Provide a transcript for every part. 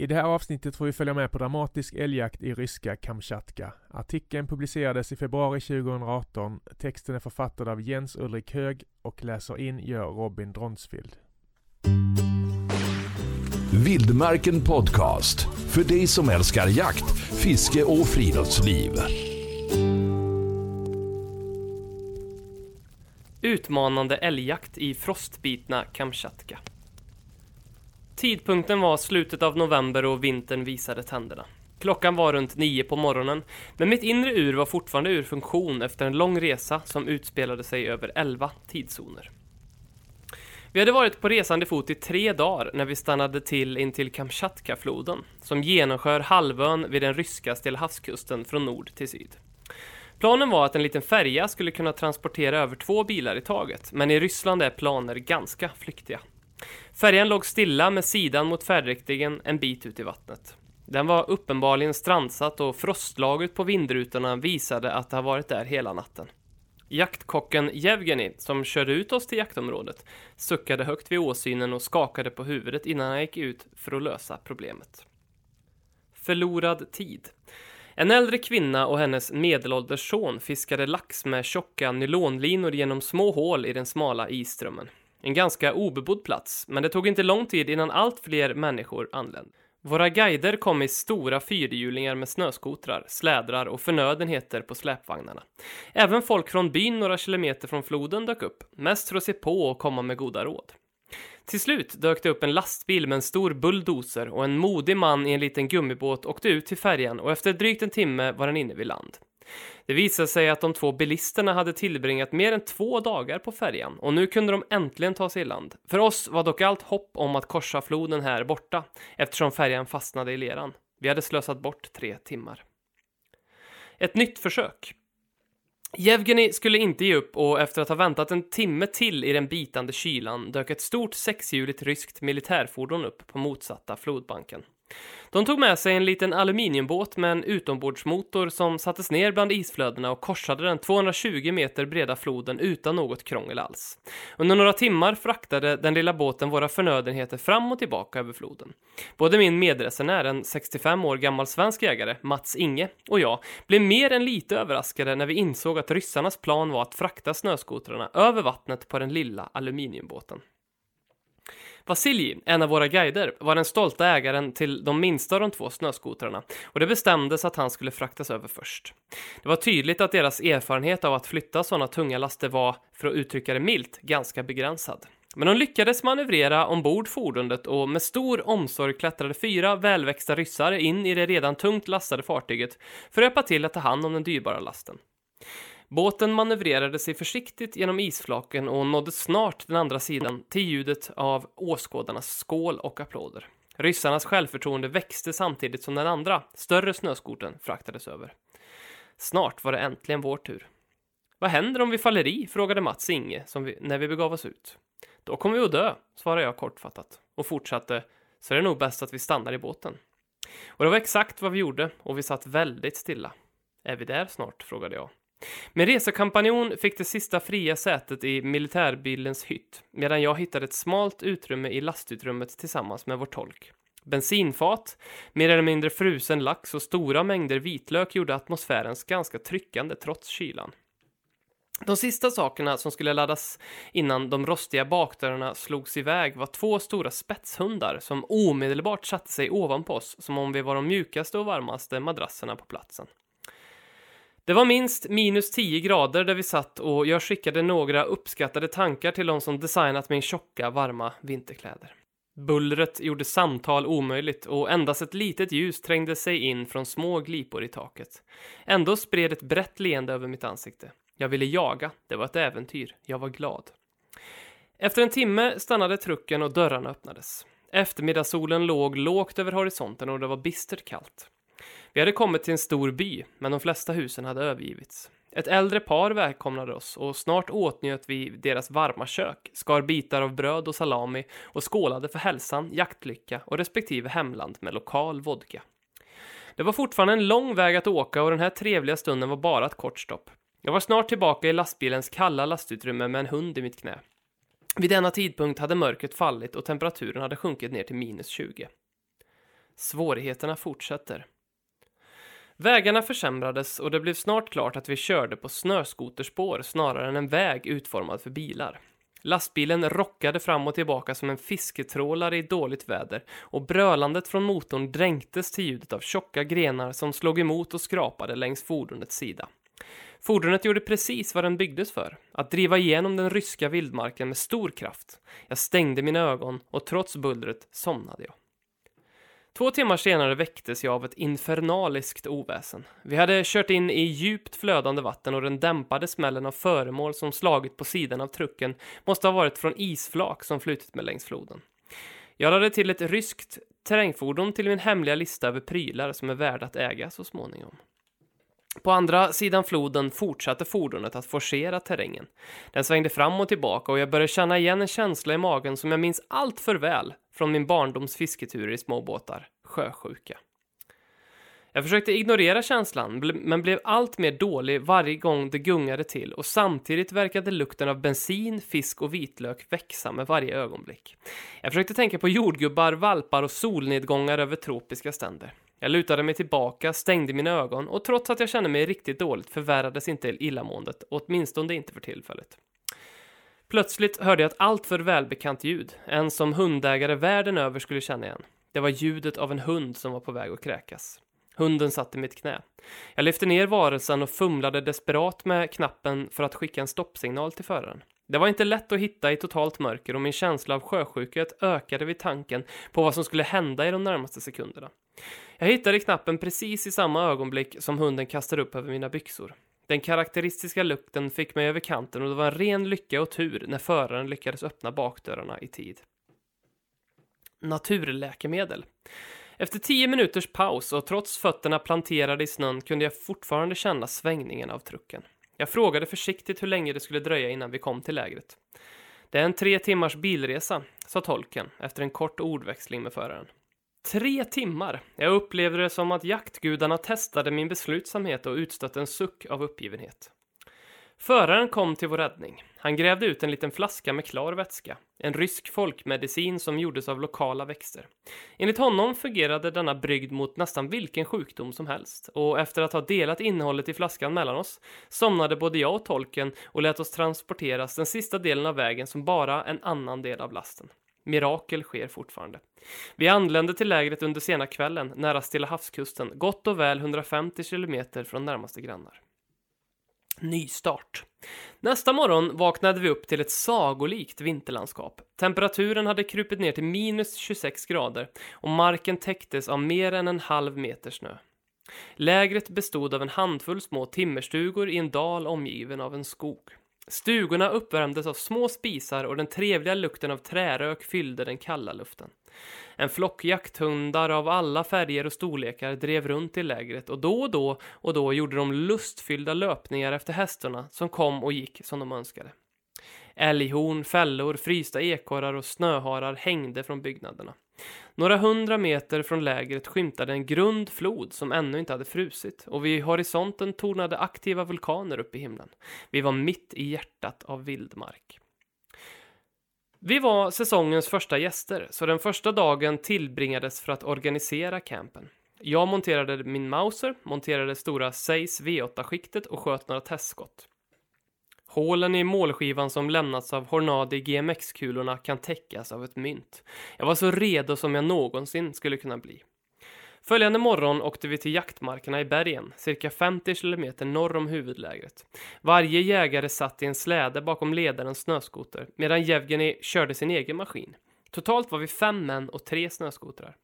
I det här avsnittet får vi följa med på dramatisk älgjakt i ryska Kamchatka. Artikeln publicerades i februari 2018. Texten är författad av Jens Ulrik Hög och läser in gör Robin Dronsfield. Vildmarken Podcast. För dig som älskar jakt, fiske och friluftsliv. Utmanande älgjakt i frostbitna Kamchatka. Tidpunkten var slutet av november och vintern visade tänderna. Klockan var runt nio på morgonen, men mitt inre ur var fortfarande ur funktion efter en lång resa som utspelade sig över elva tidszoner. Vi hade varit på resande fot i tre dagar när vi stannade till intill Kamchatka-floden, som genomskör halvön vid den ryska Stillahavskusten från nord till syd. Planen var att en liten färja skulle kunna transportera över två bilar i taget, men i Ryssland är planer ganska flyktiga. Färjan låg stilla med sidan mot färdriktningen en bit ut i vattnet. Den var uppenbarligen strandsatt och frostlagret på vindrutorna visade att det har varit där hela natten. Jaktkocken Jevgeni, som körde ut oss till jaktområdet, suckade högt vid åsynen och skakade på huvudet innan han gick ut för att lösa problemet. Förlorad tid. En äldre kvinna och hennes medelålders son fiskade lax med tjocka nylonlinor genom små hål i den smala isströmmen. En ganska obebodd plats, men det tog inte lång tid innan allt fler människor anlände. Våra guider kom i stora fyrhjulingar med snöskotrar, slädrar och förnödenheter på släpvagnarna. Även folk från byn några kilometer från floden dök upp, mest för att se på och komma med goda råd. Till slut dök det upp en lastbil med en stor bulldozer och en modig man i en liten gummibåt åkte ut till färjan och efter drygt en timme var den inne vid land. Det visade sig att de två bilisterna hade tillbringat mer än två dagar på färjan och nu kunde de äntligen ta sig i land. För oss var dock allt hopp om att korsa floden här borta eftersom färjan fastnade i leran. Vi hade slösat bort tre timmar. Ett nytt försök. Jevgeni skulle inte ge upp och efter att ha väntat en timme till i den bitande kylan dök ett stort sexhjuligt ryskt militärfordon upp på motsatta flodbanken. De tog med sig en liten aluminiumbåt med en utombordsmotor som sattes ner bland isflödena och korsade den 220 meter breda floden utan något krångel alls. Under några timmar fraktade den lilla båten våra förnödenheter fram och tillbaka över floden. Både min medresenär, en 65 år gammal svensk jägare, Mats Inge, och jag blev mer än lite överraskade när vi insåg att ryssarnas plan var att frakta snöskotrarna över vattnet på den lilla aluminiumbåten. Vasilji, en av våra guider, var den stolta ägaren till de minsta av de två snöskotrarna och det bestämdes att han skulle fraktas över först. Det var tydligt att deras erfarenhet av att flytta sådana tunga laster var, för att uttrycka det milt, ganska begränsad. Men de lyckades manövrera ombord fordonet och med stor omsorg klättrade fyra välväxta ryssar in i det redan tungt lastade fartyget för att hjälpa till att ta hand om den dyrbara lasten. Båten manövrerade sig försiktigt genom isflaken och nådde snart den andra sidan till ljudet av åskådarnas skål och applåder. Ryssarnas självförtroende växte samtidigt som den andra, större snöskoten fraktades över. Snart var det äntligen vår tur. Vad händer om vi faller i? frågade Mats Inge som vi, när vi begav oss ut. Då kommer vi att dö, svarade jag kortfattat och fortsatte, så är det nog bäst att vi stannar i båten. Och det var exakt vad vi gjorde och vi satt väldigt stilla. Är vi där snart? frågade jag. Min resekampanjon fick det sista fria sätet i militärbilens hytt, medan jag hittade ett smalt utrymme i lastutrymmet tillsammans med vår tolk. Bensinfat, mer eller mindre frusen lax och stora mängder vitlök gjorde atmosfären ganska tryckande trots kylan. De sista sakerna som skulle laddas innan de rostiga bakdörrarna slogs iväg var två stora spetshundar som omedelbart satte sig ovanpå oss som om vi var de mjukaste och varmaste madrasserna på platsen. Det var minst minus 10 grader där vi satt och jag skickade några uppskattade tankar till de som designat min tjocka, varma vinterkläder. Bullret gjorde samtal omöjligt och endast ett litet ljus trängde sig in från små glipor i taket. Ändå spred ett brett leende över mitt ansikte. Jag ville jaga, det var ett äventyr, jag var glad. Efter en timme stannade trucken och dörrarna öppnades. Eftermiddagssolen låg lågt över horisonten och det var bistert kallt. Vi hade kommit till en stor by, men de flesta husen hade övergivits. Ett äldre par välkomnade oss och snart åtnjöt vi deras varma kök, skar bitar av bröd och salami och skålade för hälsan, jaktlycka och respektive hemland med lokal vodka. Det var fortfarande en lång väg att åka och den här trevliga stunden var bara ett kort stopp. Jag var snart tillbaka i lastbilens kalla lastutrymme med en hund i mitt knä. Vid denna tidpunkt hade mörkret fallit och temperaturen hade sjunkit ner till minus 20. Svårigheterna fortsätter. Vägarna försämrades och det blev snart klart att vi körde på snöskoterspår snarare än en väg utformad för bilar. Lastbilen rockade fram och tillbaka som en fisketrålare i dåligt väder och brölandet från motorn dränktes till ljudet av tjocka grenar som slog emot och skrapade längs fordonets sida. Fordonet gjorde precis vad den byggdes för, att driva igenom den ryska vildmarken med stor kraft. Jag stängde mina ögon och trots bullret somnade jag. Två timmar senare väcktes jag av ett infernaliskt oväsen. Vi hade kört in i djupt flödande vatten och den dämpade smällen av föremål som slagit på sidan av trucken måste ha varit från isflak som flutit med längs floden. Jag lade till ett ryskt terrängfordon till min hemliga lista över prylar som är värda att äga så småningom. På andra sidan floden fortsatte fordonet att forcera terrängen. Den svängde fram och tillbaka och jag började känna igen en känsla i magen som jag minns allt för väl från min barndoms fisketurer i småbåtar, sjösjuka. Jag försökte ignorera känslan, men blev allt mer dålig varje gång det gungade till och samtidigt verkade lukten av bensin, fisk och vitlök växa med varje ögonblick. Jag försökte tänka på jordgubbar, valpar och solnedgångar över tropiska ständer. Jag lutade mig tillbaka, stängde mina ögon och trots att jag kände mig riktigt dåligt förvärrades inte illamåendet, åtminstone inte för tillfället. Plötsligt hörde jag ett alltför välbekant ljud, en som hundägare världen över skulle känna igen. Det var ljudet av en hund som var på väg att kräkas. Hunden satt i mitt knä. Jag lyfte ner varelsen och fumlade desperat med knappen för att skicka en stoppsignal till föraren. Det var inte lätt att hitta i totalt mörker och min känsla av sjösjukhet ökade vid tanken på vad som skulle hända i de närmaste sekunderna. Jag hittade knappen precis i samma ögonblick som hunden kastade upp över mina byxor. Den karaktäristiska lukten fick mig över kanten och det var en ren lycka och tur när föraren lyckades öppna bakdörrarna i tid. Naturläkemedel. Efter tio minuters paus och trots fötterna planterade i snön kunde jag fortfarande känna svängningen av trucken. Jag frågade försiktigt hur länge det skulle dröja innan vi kom till lägret. Det är en tre timmars bilresa, sa tolken efter en kort ordväxling med föraren. Tre timmar! Jag upplevde det som att jaktgudarna testade min beslutsamhet och utstötte en suck av uppgivenhet. Föraren kom till vår räddning. Han grävde ut en liten flaska med klar vätska. En rysk folkmedicin som gjordes av lokala växter. Enligt honom fungerade denna brygd mot nästan vilken sjukdom som helst. Och efter att ha delat innehållet i flaskan mellan oss somnade både jag och tolken och lät oss transporteras den sista delen av vägen som bara en annan del av lasten. Mirakel sker fortfarande. Vi anlände till lägret under sena kvällen, nära Stilla havskusten, gott och väl 150 kilometer från närmaste grannar. Nystart. Nästa morgon vaknade vi upp till ett sagolikt vinterlandskap. Temperaturen hade krupit ner till minus 26 grader och marken täcktes av mer än en halv meter snö. Lägret bestod av en handfull små timmerstugor i en dal omgiven av en skog. Stugorna uppvärmdes av små spisar och den trevliga lukten av trärök fyllde den kalla luften. En flock jakthundar av alla färger och storlekar drev runt i lägret och då och då och då gjorde de lustfyllda löpningar efter hästarna som kom och gick som de önskade. Älghorn, fällor, frysta ekorrar och snöharar hängde från byggnaderna. Några hundra meter från lägret skymtade en grund flod som ännu inte hade frusit och vid horisonten tornade aktiva vulkaner upp i himlen. Vi var mitt i hjärtat av vildmark. Vi var säsongens första gäster, så den första dagen tillbringades för att organisera campen. Jag monterade min Mauser, monterade stora Zeiss V8-skiktet och sköt några testskott. Hålen i målskivan som lämnats av Hornadi GMX-kulorna kan täckas av ett mynt. Jag var så redo som jag någonsin skulle kunna bli. Följande morgon åkte vi till jaktmarkerna i bergen, cirka 50 kilometer norr om huvudlägret. Varje jägare satt i en släde bakom ledarens snöskoter, medan Jevgenij körde sin egen maskin. Totalt var vi fem män och tre snöskotrar.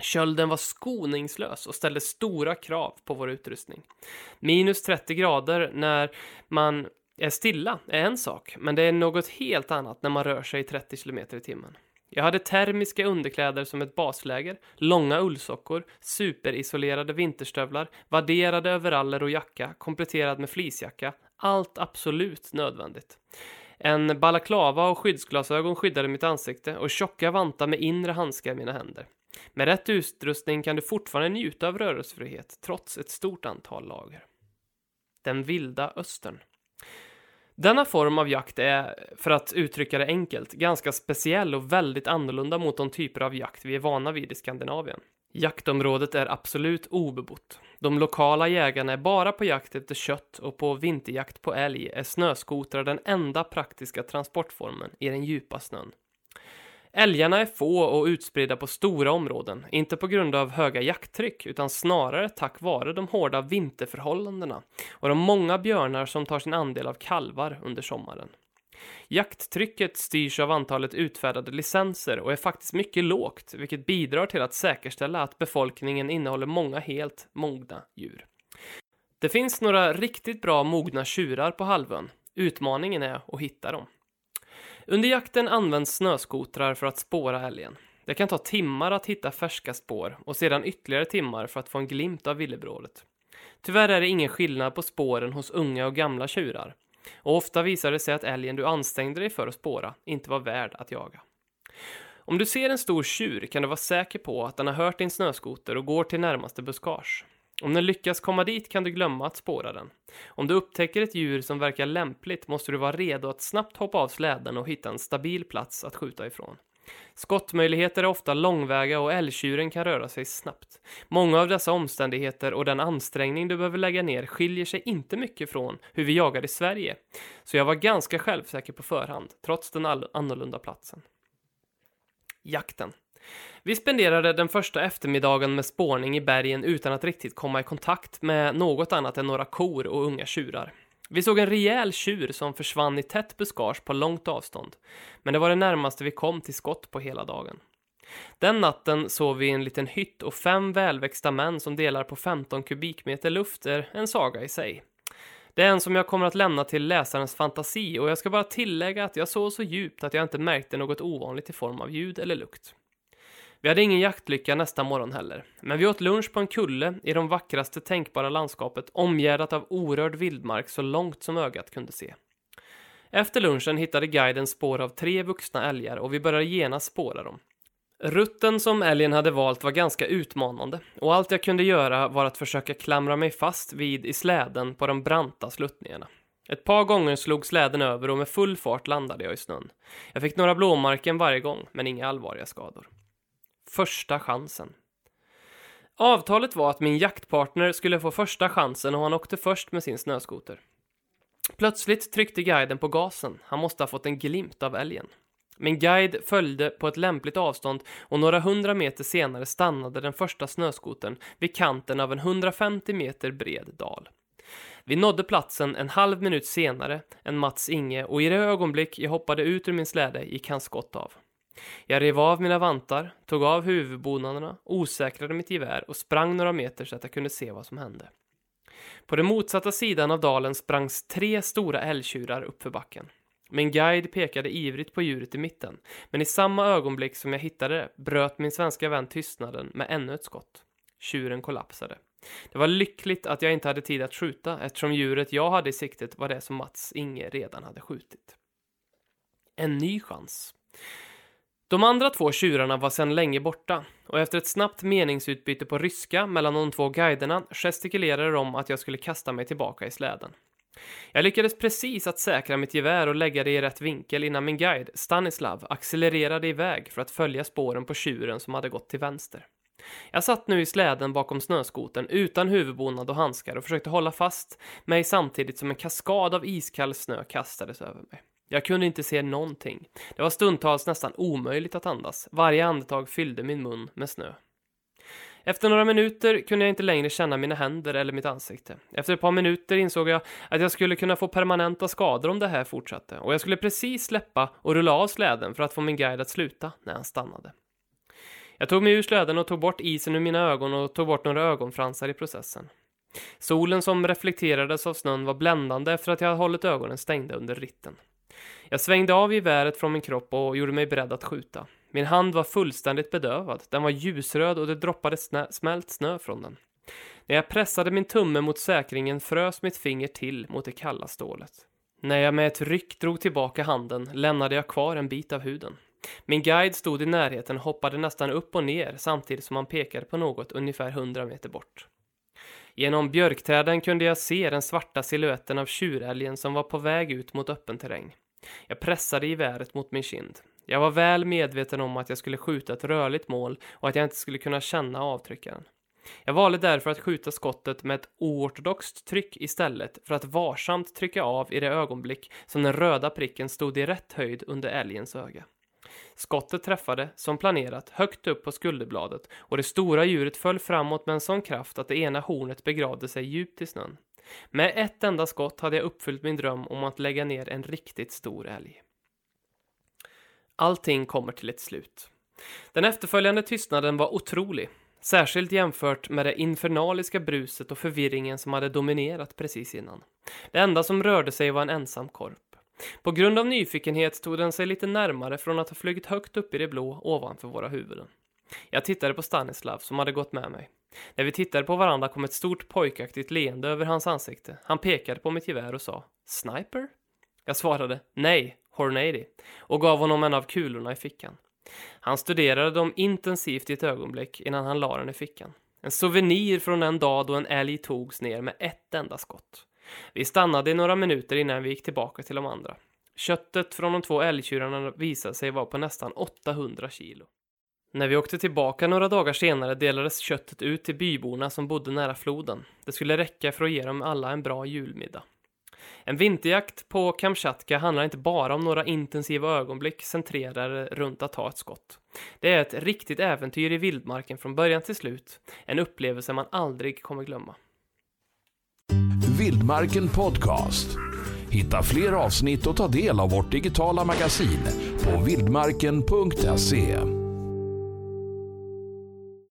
Kölden var skoningslös och ställde stora krav på vår utrustning. Minus 30 grader när man stilla är en sak, men det är något helt annat när man rör sig i 30 km i timmen. Jag hade termiska underkläder som ett basläger, långa ullsockor, superisolerade vinterstövlar, vadderade overaller och jacka, kompletterad med fleecejacka. Allt absolut nödvändigt. En balaklava och skyddsglasögon skyddade mitt ansikte och tjocka vantar med inre handskar i mina händer. Med rätt utrustning kan du fortfarande njuta av rörelsefrihet trots ett stort antal lager. Den vilda östern. Denna form av jakt är, för att uttrycka det enkelt, ganska speciell och väldigt annorlunda mot de typer av jakt vi är vana vid i Skandinavien. Jaktområdet är absolut obebott. De lokala jägarna är bara på jakt efter kött och på vinterjakt på älg är snöskotrar den enda praktiska transportformen i den djupa snön. Älgarna är få och utspridda på stora områden, inte på grund av höga jakttryck utan snarare tack vare de hårda vinterförhållandena och de många björnar som tar sin andel av kalvar under sommaren. Jakttrycket styrs av antalet utfärdade licenser och är faktiskt mycket lågt, vilket bidrar till att säkerställa att befolkningen innehåller många helt mogna djur. Det finns några riktigt bra mogna tjurar på halvön. Utmaningen är att hitta dem. Under jakten används snöskotrar för att spåra älgen. Det kan ta timmar att hitta färska spår och sedan ytterligare timmar för att få en glimt av villebrådet. Tyvärr är det ingen skillnad på spåren hos unga och gamla tjurar. Och ofta visar det sig att älgen du ansträngde dig för att spåra inte var värd att jaga. Om du ser en stor tjur kan du vara säker på att den har hört din snöskoter och går till närmaste buskage. Om den lyckas komma dit kan du glömma att spåra den. Om du upptäcker ett djur som verkar lämpligt måste du vara redo att snabbt hoppa av släden och hitta en stabil plats att skjuta ifrån. Skottmöjligheter är ofta långväga och älgtjuren kan röra sig snabbt. Många av dessa omständigheter och den ansträngning du behöver lägga ner skiljer sig inte mycket från hur vi jagar i Sverige. Så jag var ganska självsäker på förhand, trots den annorlunda platsen. Jakten. Vi spenderade den första eftermiddagen med spårning i bergen utan att riktigt komma i kontakt med något annat än några kor och unga tjurar. Vi såg en rejäl tjur som försvann i tätt buskage på långt avstånd, men det var det närmaste vi kom till skott på hela dagen. Den natten sov vi i en liten hytt och fem välväxta män som delar på 15 kubikmeter luft är en saga i sig. Det är en som jag kommer att lämna till läsarens fantasi och jag ska bara tillägga att jag sov så djupt att jag inte märkte något ovanligt i form av ljud eller lukt. Vi hade ingen jaktlycka nästa morgon heller, men vi åt lunch på en kulle i de vackraste tänkbara landskapet omgärdat av orörd vildmark så långt som ögat kunde se. Efter lunchen hittade guiden spår av tre vuxna älgar och vi började genast spåra dem. Rutten som älgen hade valt var ganska utmanande och allt jag kunde göra var att försöka klamra mig fast vid i släden på de branta sluttningarna. Ett par gånger slog släden över och med full fart landade jag i snön. Jag fick några blåmärken varje gång, men inga allvarliga skador. Första chansen. Avtalet var att min jaktpartner skulle få första chansen och han åkte först med sin snöskoter. Plötsligt tryckte guiden på gasen. Han måste ha fått en glimt av älgen. Min guide följde på ett lämpligt avstånd och några hundra meter senare stannade den första snöskoten vid kanten av en 150 meter bred dal. Vi nådde platsen en halv minut senare än Mats Inge och i det ögonblick jag hoppade ut ur min släde gick hans skott av. Jag rev av mina vantar, tog av huvudbonaderna, osäkrade mitt gevär och sprang några meter så att jag kunde se vad som hände. På den motsatta sidan av dalen sprangs tre stora älgtjurar uppför backen. Min guide pekade ivrigt på djuret i mitten, men i samma ögonblick som jag hittade det bröt min svenska vän tystnaden med ännu ett skott. Tjuren kollapsade. Det var lyckligt att jag inte hade tid att skjuta eftersom djuret jag hade i siktet var det som Mats Inge redan hade skjutit. En ny chans. De andra två tjurarna var sedan länge borta och efter ett snabbt meningsutbyte på ryska mellan de två guiderna gestikulerade de att jag skulle kasta mig tillbaka i släden. Jag lyckades precis att säkra mitt gevär och lägga det i rätt vinkel innan min guide, Stanislav, accelererade iväg för att följa spåren på tjuren som hade gått till vänster. Jag satt nu i släden bakom snöskoten utan huvudbonad och handskar och försökte hålla fast mig samtidigt som en kaskad av iskall snö kastades över mig. Jag kunde inte se någonting. Det var stundtals nästan omöjligt att andas. Varje andetag fyllde min mun med snö. Efter några minuter kunde jag inte längre känna mina händer eller mitt ansikte. Efter ett par minuter insåg jag att jag skulle kunna få permanenta skador om det här fortsatte och jag skulle precis släppa och rulla av släden för att få min guide att sluta när han stannade. Jag tog mig ur släden och tog bort isen ur mina ögon och tog bort några ögonfransar i processen. Solen som reflekterades av snön var bländande efter att jag hållit ögonen stängda under ritten. Jag svängde av geväret från min kropp och gjorde mig beredd att skjuta. Min hand var fullständigt bedövad. Den var ljusröd och det droppade snä smält snö från den. När jag pressade min tumme mot säkringen frös mitt finger till mot det kalla stålet. När jag med ett ryck drog tillbaka handen lämnade jag kvar en bit av huden. Min guide stod i närheten och hoppade nästan upp och ner samtidigt som han pekade på något ungefär hundra meter bort. Genom björkträden kunde jag se den svarta siluetten av tjurälgen som var på väg ut mot öppen terräng. Jag pressade geväret mot min kind. Jag var väl medveten om att jag skulle skjuta ett rörligt mål och att jag inte skulle kunna känna avtryckaren. Jag valde därför att skjuta skottet med ett oortodoxt tryck istället för att varsamt trycka av i det ögonblick som den röda pricken stod i rätt höjd under älgens öga. Skottet träffade, som planerat, högt upp på skulderbladet och det stora djuret föll framåt med en sån kraft att det ena hornet begravde sig djupt i snön. Med ett enda skott hade jag uppfyllt min dröm om att lägga ner en riktigt stor älg. Allting kommer till ett slut. Den efterföljande tystnaden var otrolig, särskilt jämfört med det infernaliska bruset och förvirringen som hade dominerat precis innan. Det enda som rörde sig var en ensam korp. På grund av nyfikenhet tog den sig lite närmare från att ha flugit högt upp i det blå ovanför våra huvuden. Jag tittade på Stanislav som hade gått med mig. När vi tittade på varandra kom ett stort pojkaktigt leende över hans ansikte. Han pekade på mitt gevär och sa Sniper? Jag svarade nej, Hornady och gav honom en av kulorna i fickan. Han studerade dem intensivt i ett ögonblick innan han la den i fickan. En souvenir från den dag då en älg togs ner med ett enda skott. Vi stannade i några minuter innan vi gick tillbaka till de andra. Köttet från de två älgtjurarna visade sig vara på nästan 800 kilo. När vi åkte tillbaka några dagar senare delades köttet ut till byborna som bodde nära floden. Det skulle räcka för att ge dem alla en bra julmiddag. En vinterjakt på Kamchatka handlar inte bara om några intensiva ögonblick centrerade runt att ta ett skott. Det är ett riktigt äventyr i vildmarken från början till slut. En upplevelse man aldrig kommer glömma. Vildmarken Podcast. Hitta fler avsnitt och ta del av vårt digitala magasin på vildmarken.se.